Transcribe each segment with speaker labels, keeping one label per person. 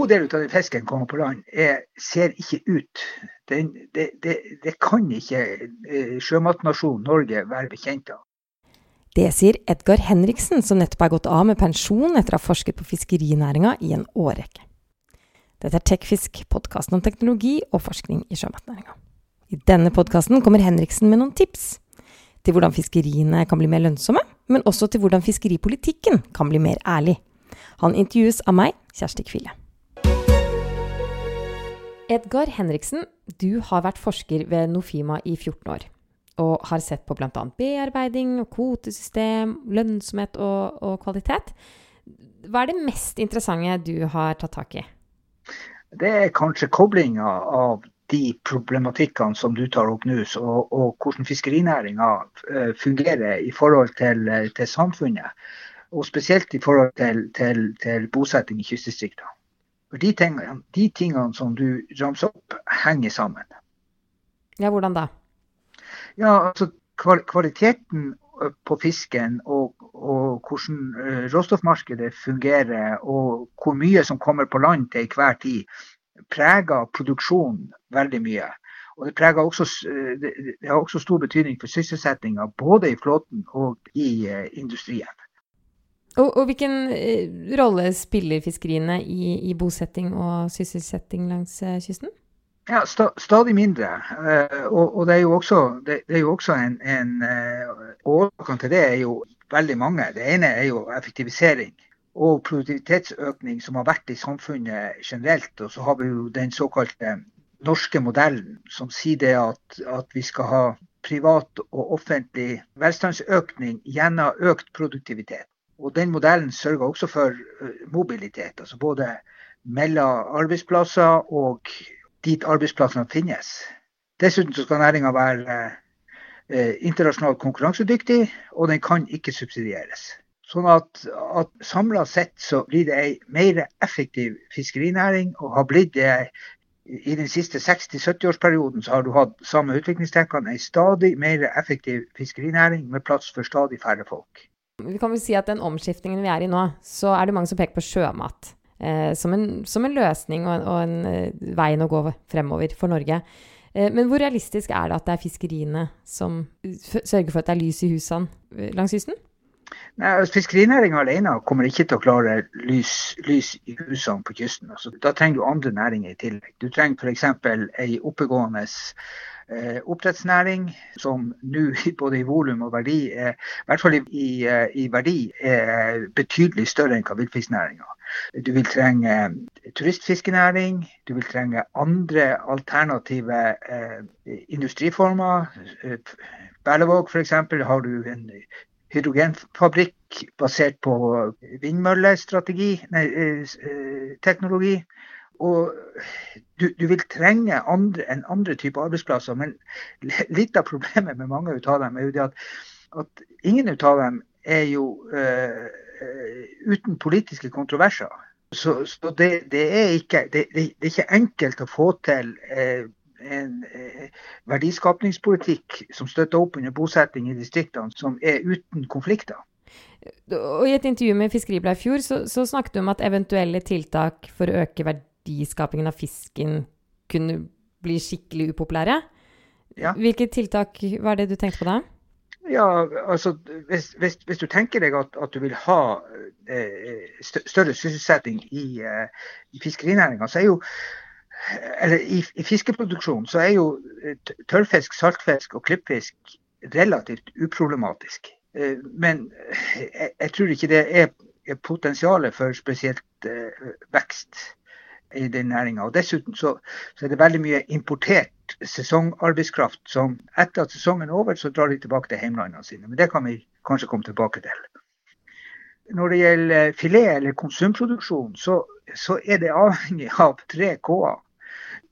Speaker 1: god del av den fisken kommer på land, er, ser ikke ut. Den, det, det, det, kan ikke eh, sjømatnasjonen Norge være bekjent av.
Speaker 2: Det sier Edgar Henriksen, som nettopp er gått av med pensjon etter å ha forsket på fiskerinæringa i en årrekke. Dette er Tekfisk, podkasten om teknologi og forskning i sjømatnæringa. I denne podkasten kommer Henriksen med noen tips til hvordan fiskeriene kan bli mer lønnsomme, men også til hvordan fiskeripolitikken kan bli mer ærlig. Han intervjues av meg, Kjersti Kvile. Edgar Henriksen, du har vært forsker ved Nofima i 14 år. Og har sett på bl.a. bearbeiding, kvotesystem, lønnsomhet og, og kvalitet. Hva er det mest interessante du har tatt tak i?
Speaker 1: Det er kanskje koblinga av de problematikkene som du tar opp nå, og, og hvordan fiskerinæringa eh, fungerer i forhold til, til samfunnet og spesielt i forhold til, til, til bosetting i kystdistriktene. For de tingene, de tingene som du ramser opp, henger sammen.
Speaker 2: Ja, hvordan da?
Speaker 1: Ja, altså Kvaliteten på fisken og, og hvordan råstoffmarkedet fungerer og hvor mye som kommer på land til enhver tid, preger produksjonen veldig mye. Og det, også, det, har også stor betydning for sysselsettinga både i flåten og i industrien.
Speaker 2: Og, og hvilken eh, rolle spiller fiskeriene i, i, bosetting og sysselsetting langs eh, kysten?
Speaker 1: Ja, sta, Stadig mindre. Uh, og, og, det er jo også, det, det er jo også en, en Årsakene til det er jo veldig mange. Det ene er jo effektivisering og produktivitetsøkning som har vært i samfunnet generelt. Og så har vi jo den såkalte norske modellen som sier det at, at vi skal ha privat og offentlig velstandsøkning gjennom økt produktivitet. Og den modellen sørger også for eh, mobilitet, altså både mellom arbeidsplasser og dit arbeidsplassene finnes. Dessuten skal næringa være eh, internasjonalt konkurransedyktig, og den kan ikke subsidieres. Sånn at, at samla sett så blir det ei mer effektiv fiskerinæring, og har blitt det i den siste 60-70-årsperioden så har du hatt samme utviklingstrekkene ei stadig mer effektiv fiskerinæring med plass for stadig færre folk.
Speaker 2: Vi kan vel si at den omskiftningen vi er i nå, så er det mange som peker på sjømat eh, som, en, som, en, løsning og, og en uh, veien å gå fremover for Norge. Eh, men hvor realistisk er det at det er fiskeriene som sørger for at det er lys i husene eh, langs kysten?
Speaker 1: Altså, Fiskerinæringa alene kommer ikke til å klare lys, lys i husene på kysten. Altså, da trenger du andre næringer i tillegg. Du trenger f.eks. ei oppegående Eh, oppdrettsnæring, som nå både i volum og verdi, er, i hvert fall i, i, verdi, er betydelig større enn hva villfisknæringa. Du vil trenge eh, turistfiskenæring, du vil trenge andre alternative eh, industriformer. Eh, Berlevåg f.eks. har du en hydrogenfabrikk basert på vindmølleteknologi. Og du, du, vil trenge andre, en andre type arbeidsplasser. Men litt av problemet med mange av dem er jo det at, at ingen av dem er jo uh, uten politiske kontroverser. Så, så det, det, er ikke, det, det, er ikke, enkelt å få til uh, en eh, verdiskapningspolitikk som støtter opp under bosetting i distriktene, som er uten konflikter.
Speaker 2: Og I et intervju med Fiskeribladet i fjor så, så, snakket du om at eventuelle tiltak for å øke verdi verdiskapingen av fisken kunne bli skikkelig upopulære. Ja. Hvilke tiltak var det du tenkte på da?
Speaker 1: Ja, altså Hvis, hvis, hvis du tenker deg at, at du vil ha eh, større sysselsetting i, eh, i fiskerinæringa, så er jo eller i, i fiskeproduksjonen så er jo eh, tørrfisk, saltfisk og klippfisk relativt uproblematisk. Eh, men jeg, jeg, tror ikke det er potensialet for spesielt eh, vekst i den næringa. Dessuten så, så, er det veldig mye importert sesongarbeidskraft som etter at sesongen er over, så drar de tilbake til hjemlandene sine. Men det kan vi kanskje komme tilbake til. Når det gjelder filet eller konsumproduksjon, så, så er det avhengig av tre K-er.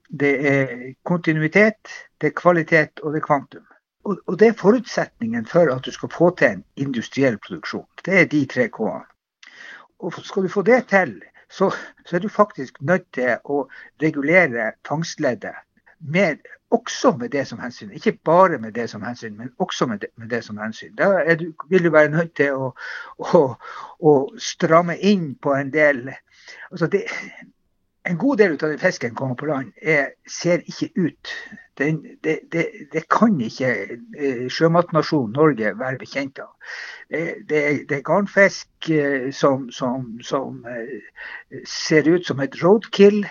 Speaker 1: Det er kontinuitet, det er kvalitet og det er kvantum. Og, og det er forutsetningen for at du skal få til en industriell produksjon. Det er de tre K-ene. Og skal du få det til, så, så, er du faktisk nødt til å regulere fangstleddet. Med, også med det som hensyn. Ikke bare med det som hensyn, men også med det, med det som hensyn. Da du, vil du være nødt til å, å, å stramme inn på en del altså det, en god del av den fisken kommer på land, er, ser ikke ut. Det, det, det, kan ikke eh, sjømatnasjonen Norge være bekjent av. Det, er garnfisk eh, som, som, som eh, ser ut som et roadkill.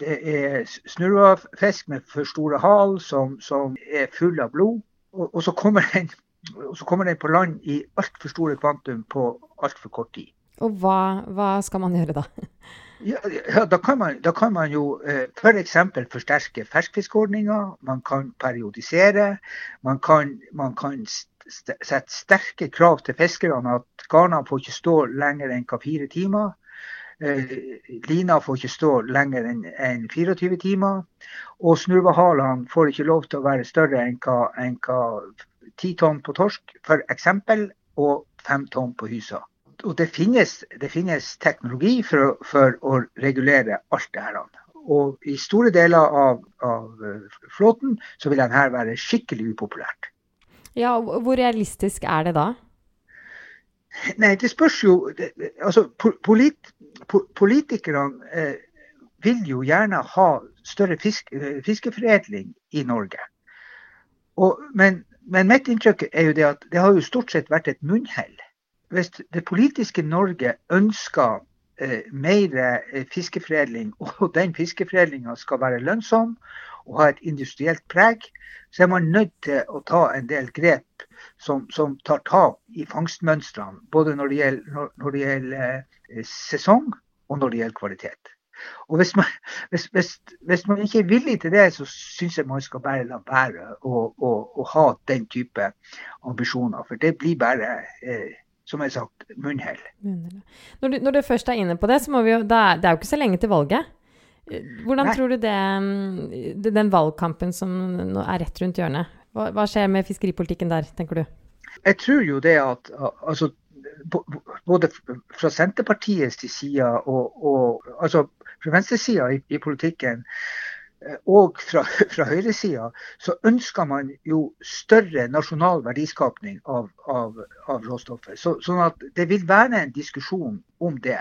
Speaker 1: Det er snurrefisk med for store hal som, som er full av blod. Og, og, så den, og, så kommer den, på land i altfor store kvantum på altfor kort tid.
Speaker 2: Og hva, hva skal man gjøre da?
Speaker 1: Ja, ja da, kan man, da, kan man, jo eh, f.eks. For forsterke ferskfiskordninga. Man kan periodisere. Man kan, man kan sette sterke krav til fiskerne at garnene får ikke stå lenger enn hva fire timer. Eh, lina får ikke stå lenger enn en 24 timer. Og snurvehalene får ikke lov til å være større enn hva, enn hva 10 tonn på torsk, f.eks., og 5 tonn på hysa og det finnes, det finnes teknologi for, for, å regulere alt det her. Og i store deler av, av eh, flåten så vil denne være skikkelig upopulært.
Speaker 2: Ja, Hvor realistisk er det da?
Speaker 1: Nei, det spørs jo altså, polit, Politikerne eh, vil jo gjerne ha større fisk, eh, fiskeforedling i Norge. Og, men, men, mitt inntrykk er jo det at det har jo stort sett vært et munnhell hvis det politiske Norge ønsker eh, mer eh, fiskeforedling, og den fiskeforedlinga skal være lønnsom og ha et industrielt preg, så er man nødt til å ta en del grep som, som tar tak i fangstmønstrene. Både når det gjelder, når, når det gjelder eh, sesong og når det gjelder kvalitet. Og hvis man, hvis, hvis, hvis man, ikke er villig til det, så syns jeg man skal bare la være å, å, å, ha den type ambisjoner. For det blir bare eh, som jeg sagt, munnhell.
Speaker 2: Når du, når du, først er inne på det, så må vi jo, det er, det er jo ikke så lenge til valget. Hvordan Nei. tror du det, mm, den valgkampen som er rett rundt hjørnet, hva, hva, skjer med fiskeripolitikken der, tenker du?
Speaker 1: Jeg tror jo det at altså, både fra Senterpartiets side og, og altså fra venstresida i, i politikken Eh, og fra, fra høyresida så ønsker man jo større nasjonal verdiskapning av, av, av råstoffet. Så, sånn at det vil være en diskusjon om det.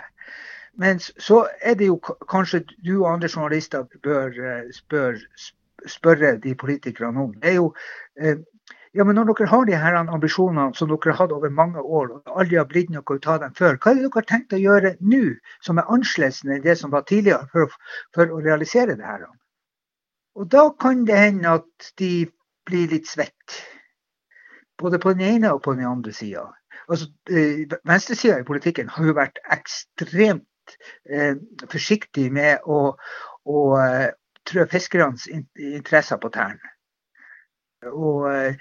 Speaker 1: Men så er det jo kanskje du og andre journalister bør, spør, spørre de politikerne om. Det er jo eh, ja, men Når dere har de her ambisjonene som dere har hatt over mange år, og aldri har blitt noe ut av dem før, hva er det dere har tenkt å gjøre nå som er annerledes enn det som var tidligere, for, for å realisere det her? Og da kan det hende at de blir litt svett. Både på den ene og på den andre sida. Altså, eh, Venstresida i politikken har jo vært ekstremt eh, forsiktig med å, å uh, trø fiskernes interesser på tærne. Og uh,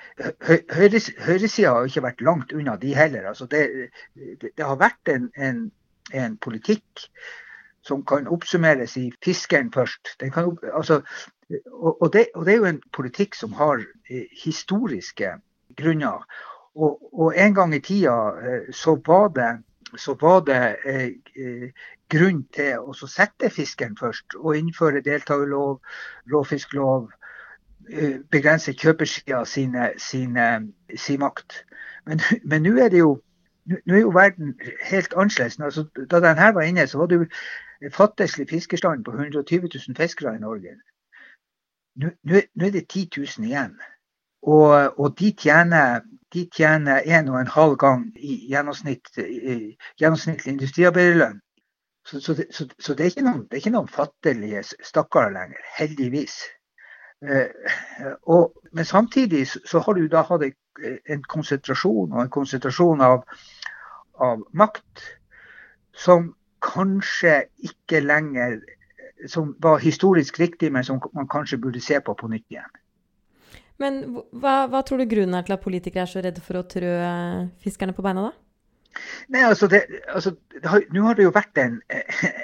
Speaker 1: høyresida har ikke vært langt unna de heller. Altså, det, det, det, har vært en, en, en politikk som kan oppsummeres i 'fiskeren først'. Kan, altså, og, det, og, det, er jo en politikk som har eh, historiske grunner. Og, og, en gang i tida eh, så var det, så var det eh, grunn til å sette fiskeren først. Og innføre deltakerlov, råfisklov, begrense kjøpersida sine, sine, sin makt. Men, men nå er det jo nå er jo verden helt annerledes. Altså, da denne var inne, så var det jo fattigslig fiskerstand på 120 000 fiskere i Norge. Nå, er det 10 000 igjen. Og, og de tjener de tjener en og en halv gang i gjennomsnitt, i gjennomsnittlig industriarbeiderlønn. Så, så, så, så, det, er noen, det er ikke noen fattelige stakkarer lenger, heldigvis. Eh, og, men samtidig så har du da hatt en konsentrasjon og en konsentrasjon av, av makt som kanskje ikke lenger som var historisk riktig, men som man kanskje burde se på på nytt igjen.
Speaker 2: Men hva, hva tror du grunnen er til at politikere er så redde for å trø fiskerne på beina, da?
Speaker 1: Nei, altså, det, altså har, Nå har det jo vært en,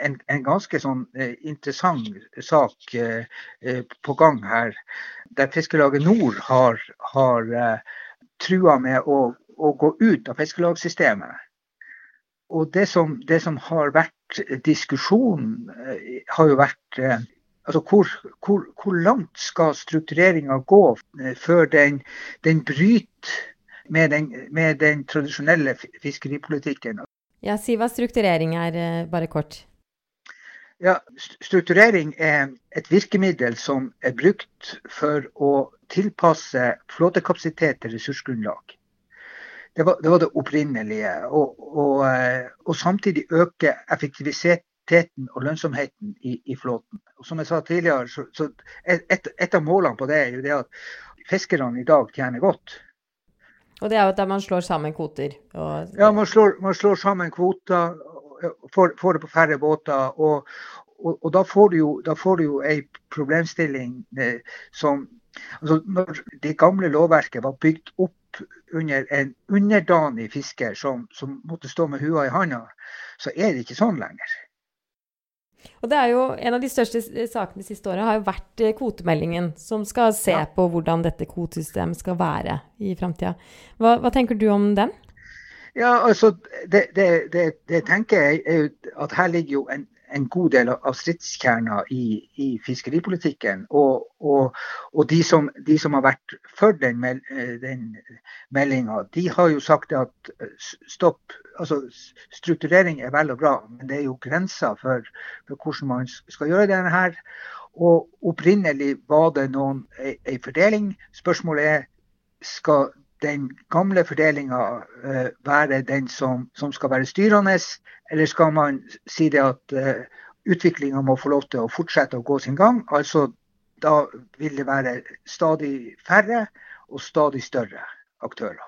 Speaker 1: en, en ganske sånn eh, interessant sak eh, eh, på gang her. Der Fiskelaget Nord har, har eh, trua med å, å, gå ut av fiskelagssystemet. Og det som, det som har vært diskusjonen eh, har jo vært eh, altså hvor, hvor, hvor langt skal struktureringa gå eh, før den, den bryter med den, med den, tradisjonelle fiskeripolitikken?
Speaker 2: Ja, Si hva strukturering er, bare kort.
Speaker 1: Ja, Strukturering er et virkemiddel som er brukt for å tilpasse flåtekapasitet til ressursgrunnlag. Det var, det var det, opprinnelige. Og, og, eh, og, samtidig øke effektiviteten og lønnsomheten i, i flåten. Og som jeg sa tidligere, så, så et, et, av målene på det er jo det at fiskerne i dag tjener godt.
Speaker 2: Og det er jo at man slår sammen kvoter? Og...
Speaker 1: Ja, man slår, man slår, sammen kvoter, får, får, det på færre båter. Og, da, får du jo, da får du jo ei problemstilling eh, som altså Når det gamle lovverket var bygd opp under en underdanig fisker som, som måtte stå med hua i handa, så er det ikke sånn lenger.
Speaker 2: Og det er jo En av de største sakene de siste året har jo vært eh, kvotemeldingen, som skal se ja. på hvordan dette kvotesystemet skal være i framtida. Hva, hva, tenker du om den?
Speaker 1: Ja, altså, det, det, det, det tenker jeg er at her ligger jo en en god del av stridskjerner i, i fiskeripolitikken. Og, og, og de, som, de, som, har vært for den, mel, eh, den meldinga, de har jo sagt at eh, stopp. altså Strukturering er vel og bra, men det er jo grenser for, for hvordan man skal gjøre denne her. Og opprinnelig var det noen, ei, fordeling. Spørsmålet er skal den gamle fordelinga uh, være den som, som, skal være styrende, eller skal man si det at uh, eh, utviklinga må få lov til å fortsette å gå sin gang? Altså da vil det være stadig færre og stadig større aktører.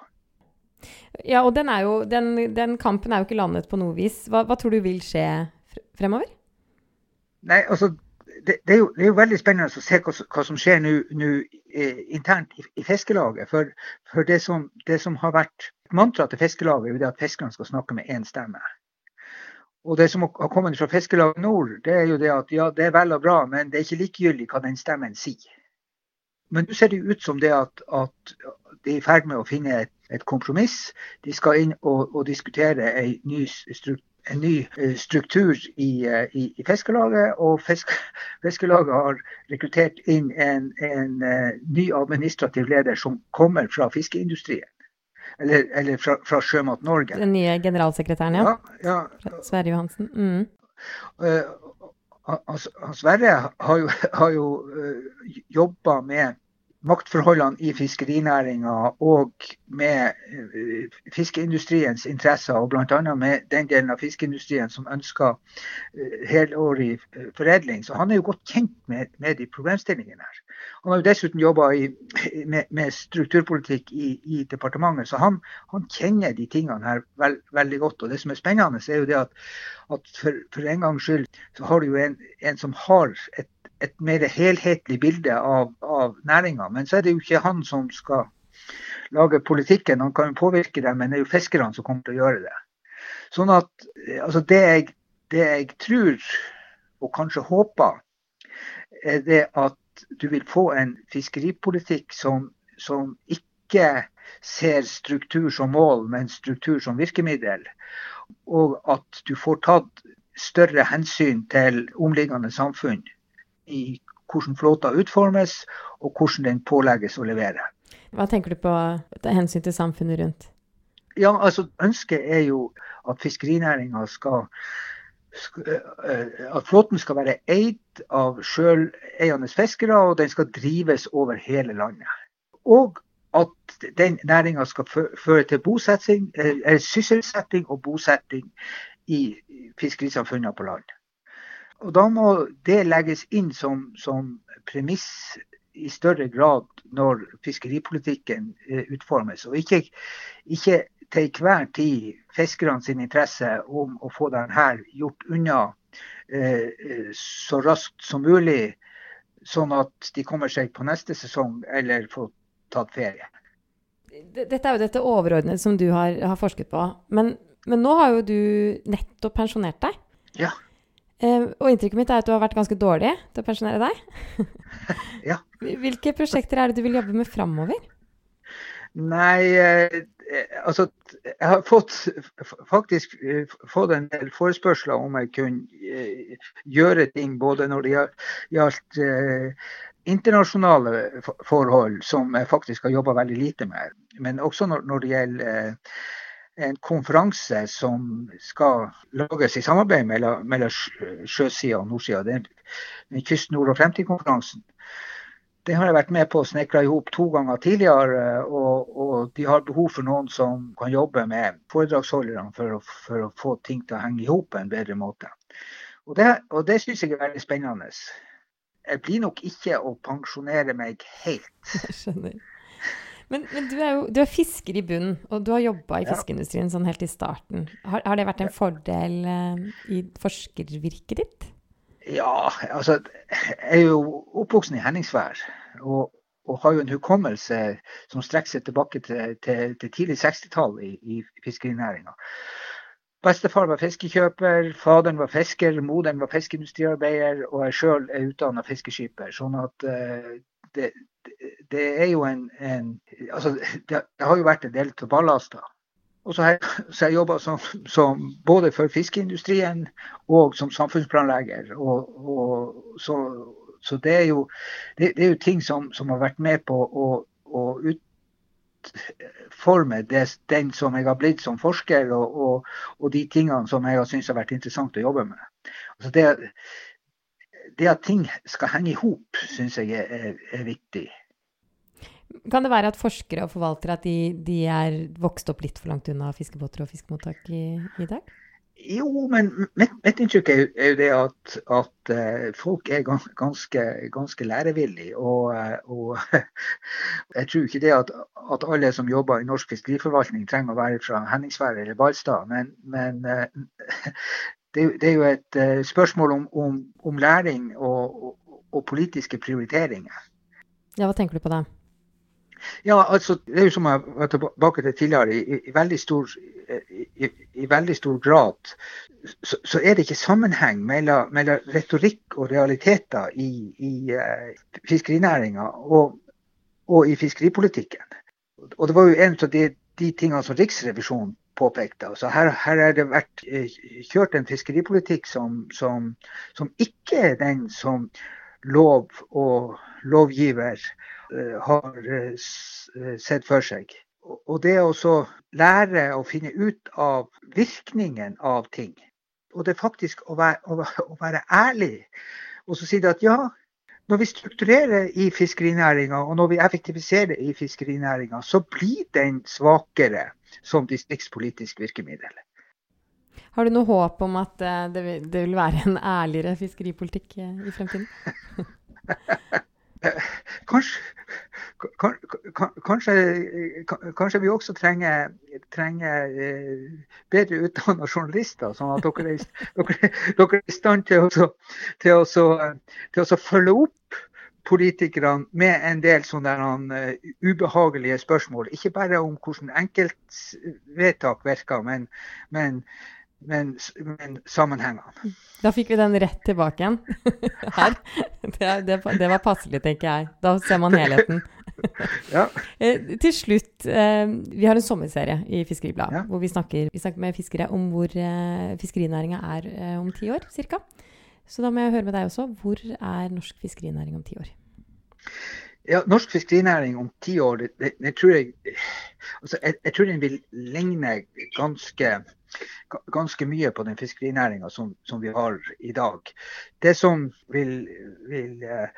Speaker 2: Ja, og den, jo, den, den kampen er jo ikke landet på noe vis. Hva, hva tror du vil skje fremover?
Speaker 1: Nei, altså det, det, er jo, det, er jo, veldig spennende å se hva, hva som skjer nå eh, internt i, i Fiskelaget. For, for det, som, det, som, har vært mantraet til Fiskelaget, er jo at fiskerne skal snakke med én stemme. Og Det som har kommet fra Fiskelaget Nord, det er jo det at ja, det er vel og bra, men det er ikke likegyldig hva den stemmen sier. Men nå ser det ut som det at, at de er i ferd med å finne et, et kompromiss. De skal inn og, og diskutere en ny struktur en ny eh, struktur i, eh, i, i Fiskarlaget. Og fisk, har rekruttert inn en, en uh, ny administrativ leder som kommer fra fiskeindustrien. Eller, eller fra, fra, Sjømat Norge.
Speaker 2: Den nye generalsekretæren, ja.
Speaker 1: ja, ja.
Speaker 2: Sverre Johansen. Mm.
Speaker 1: Uh, Sverre har jo, har jo uh, jobba med maktforholdene i fiskerinæringa og med eh, fiskeindustriens interesser, og bl.a. med den delen av fiskeindustrien som ønsker eh, helårig eh, foredling. Så han er jo godt kjent med, med de problemstillingene her. Han har jo dessuten jobba med, med, strukturpolitikk i, i departementet, så han, han, kjenner de tingene her veld, veldig godt. Og Det som er spennende, er jo det at, at for, for, en gangs skyld så har du jo en, en som har et et mer helhetlig bilde av, av næringa. Men så er det jo ikke han som skal lage politikken. Han kan jo påvirke det, men det er jo fiskerne som kommer til å gjøre det. Sånn at altså det, jeg, det jeg tror, og kanskje håper, er det at du vil få en fiskeripolitikk som, som ikke ser struktur som mål, men struktur som virkemiddel. Og at du får tatt større hensyn til omliggende samfunn i hvordan flåta utformes, og hvordan den pålegges å levere.
Speaker 2: Hva tenker du på hensyn til samfunnet rundt?
Speaker 1: Ja, altså Ønsket er jo at fiskerinæringa skal at flåten skal være eid av sjøleiende fiskere, og den skal drives over hele landet. Og at den næringa skal føre til bosetting, sysselsetting og bosetting i fiskerisamfunnene på land. Og Da må det legges inn som, som premiss i større grad når fiskeripolitikken eh, utformes. Og ikke, ikke til enhver tid fiskerne sin interesse om å få denne gjort unna eh, så raskt som mulig, sånn at de kommer seg på neste sesong eller får tatt ferie.
Speaker 2: Dette er jo dette overordnede som du har, har forsket på. Men, men, nå har jo du nettopp pensjonert deg.
Speaker 1: Ja.
Speaker 2: Uh, og inntrykket mitt er at du har vært ganske dårlig til å pensjonere deg.
Speaker 1: ja.
Speaker 2: Hvilke prosjekter er det du vil jobbe med framover?
Speaker 1: Nei, eh, altså Jeg har fått, faktisk eh, fått en del forespørsler om jeg kunne eh, gjøre ting både når det gjaldt eh, internasjonale forhold, som jeg faktisk har jobba veldig lite med, men også når det gjelder en konferanse som skal lages i samarbeid mellom, mellom sjøsida og nordsida. Den, den Kyst nord- og fremtid-konferansen. Det har jeg vært med på å snekre i hop to ganger tidligere. Og, og, de har behov for noen som kan jobbe med foredragsholderne for for å få ting til å henge i hop på en bedre måte. Og det, og det syns jeg er veldig spennende. Jeg blir nok ikke å pensjonere meg helt.
Speaker 2: Jeg skjønner. Men, men du, er jo, du er fisker i bunnen, og du har jobba i fiskeindustrien sånn helt i starten. Har, har det vært en fordel uh, i forskervirket ditt?
Speaker 1: Ja, altså Jeg er jo oppvoksen i Henningsvær. Og, og har jo en hukommelse som strekker seg tilbake til, til, til tidlig 60-tall i, i fiskerinæringa. Bestefar var fiskekjøper, faderen var fisker, moderen var fiskeindustriarbeider, og jeg sjøl er utdanna fiskeskiper. Sånn at uh, det, det, er jo en, en altså det, har jo vært en del av ballaster. Og så har jeg, jobba som, både for fiskeindustrien og som samfunnsplanlegger. Og, og så, så, det er jo, det, det er jo ting som, som, har vært med på å, å ut, det, den som jeg har blitt som forsker, og, og, og de tingene som jeg har syntes har vært interessant å jobbe med. Altså det, det, at ting skal henge i hop, syns jeg er, er, viktig.
Speaker 2: Kan det være at forskere og forvaltere at de, de er vokst opp litt for langt unna fiskebåter og fiskemottak i, i dag?
Speaker 1: Jo, men mitt, mitt inntrykk er, er, jo det at, at uh, folk er ganske, ganske lærevillige. Og, uh, og jeg tror ikke det at, at, alle som jobber i norsk fiskeriforvaltning trenger å være fra Henningsvær eller Ballstad. Men, men uh, det, det, er jo et spørsmål om, om, om læring og, og, og, politiske prioriteringer.
Speaker 2: Ja, Hva tenker du på da?
Speaker 1: Ja, altså, det er jo som jeg var tilbake til tidligere. I, i, veldig, stor, i, i veldig, stor, grad så, så, er det ikke sammenheng mellom, mellom retorikk og realiteter i, i uh, fiskerinæringa og, og, i fiskeripolitikken. Og Det var jo en av de, de tingene som Riksrevisjonen påpekte. Altså her, her har det vært uh, kjørt en fiskeripolitikk som, som, som ikke er den som lov og lovgiver Eh, har eh, eh, sett for seg. Og det å lære å finne ut av virkningen av ting. Og det faktisk å være, å være ærlig. Og så si at ja, når vi strukturerer i fiskerinæringa og når vi effektiviserer i fiskerinæringa, så blir den svakere som distriktspolitisk virkemiddel.
Speaker 2: Har du noe håp om at det vil være en ærligere fiskeripolitikk i fremtiden?
Speaker 1: Kanskje, kanskje, kanskje, vi også trenger, trenger eh, bedre utdanna journalister, sånn at dere er, dere, dere er i stand til å, til, å, til å, følge opp politikerne med en del sånne uh, ubehagelige spørsmål. Ikke bare om hvordan enkeltvedtak virker, men, men men, men sammenhengene.
Speaker 2: Da fikk vi den rett tilbake igjen. Her. Det, det, det, var passelig, tenker jeg. Da ser man helheten. ja. Eh, til slutt, eh, vi har en sommerserie i Fiskeribladet ja. hvor vi snakker, vi snakker, med fiskere om hvor eh, fiskerinæringa er om ti år ca. Så da må jeg høre med deg også. Hvor er norsk fiskerinæring om ti år?
Speaker 1: Ja, Norsk fiskerinæring om ti år, det, det, det tror jeg, altså jeg, jeg tror den vil ligne ganske ganske mye på den fiskerinæringa som, som, vi har i dag. Det som vil, vil eh,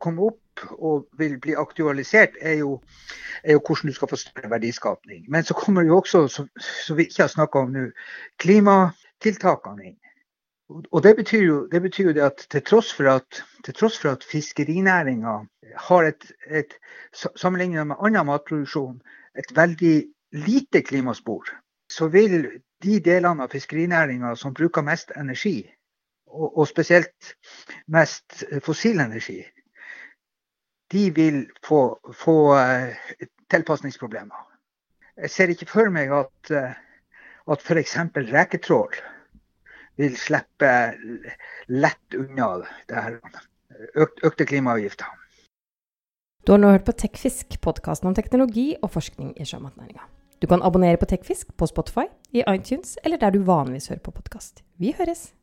Speaker 1: komme opp og vil bli aktualisert, er jo, er jo, hvordan du skal få større verdiskapning. Men så kommer jo også, som, vi ikke har snakka om nå, klimatiltakene inn. Og det betyr, jo, det betyr jo det at til tross for at, at fiskerinæringa har et, et sammenlignet med annen matproduksjon, et veldig lite klimaspor, så vil de delene av fiskerinæringa som bruker mest energi, og, og, spesielt mest fossil energi, de vil få, få uh, tilpasningsproblemer. Jeg ser ikke for meg at, uh, at f.eks. reketrål vil slippe lett unna det her økt, økte klimaavgifter.
Speaker 2: Du har nå hørt på Tekfisk, podkasten om teknologi og forskning i sjømatnæringa. Du kan abonnere på Tekfisk på Spotify, i iTunes eller der du vanligvis hører på podkast. Vi høres!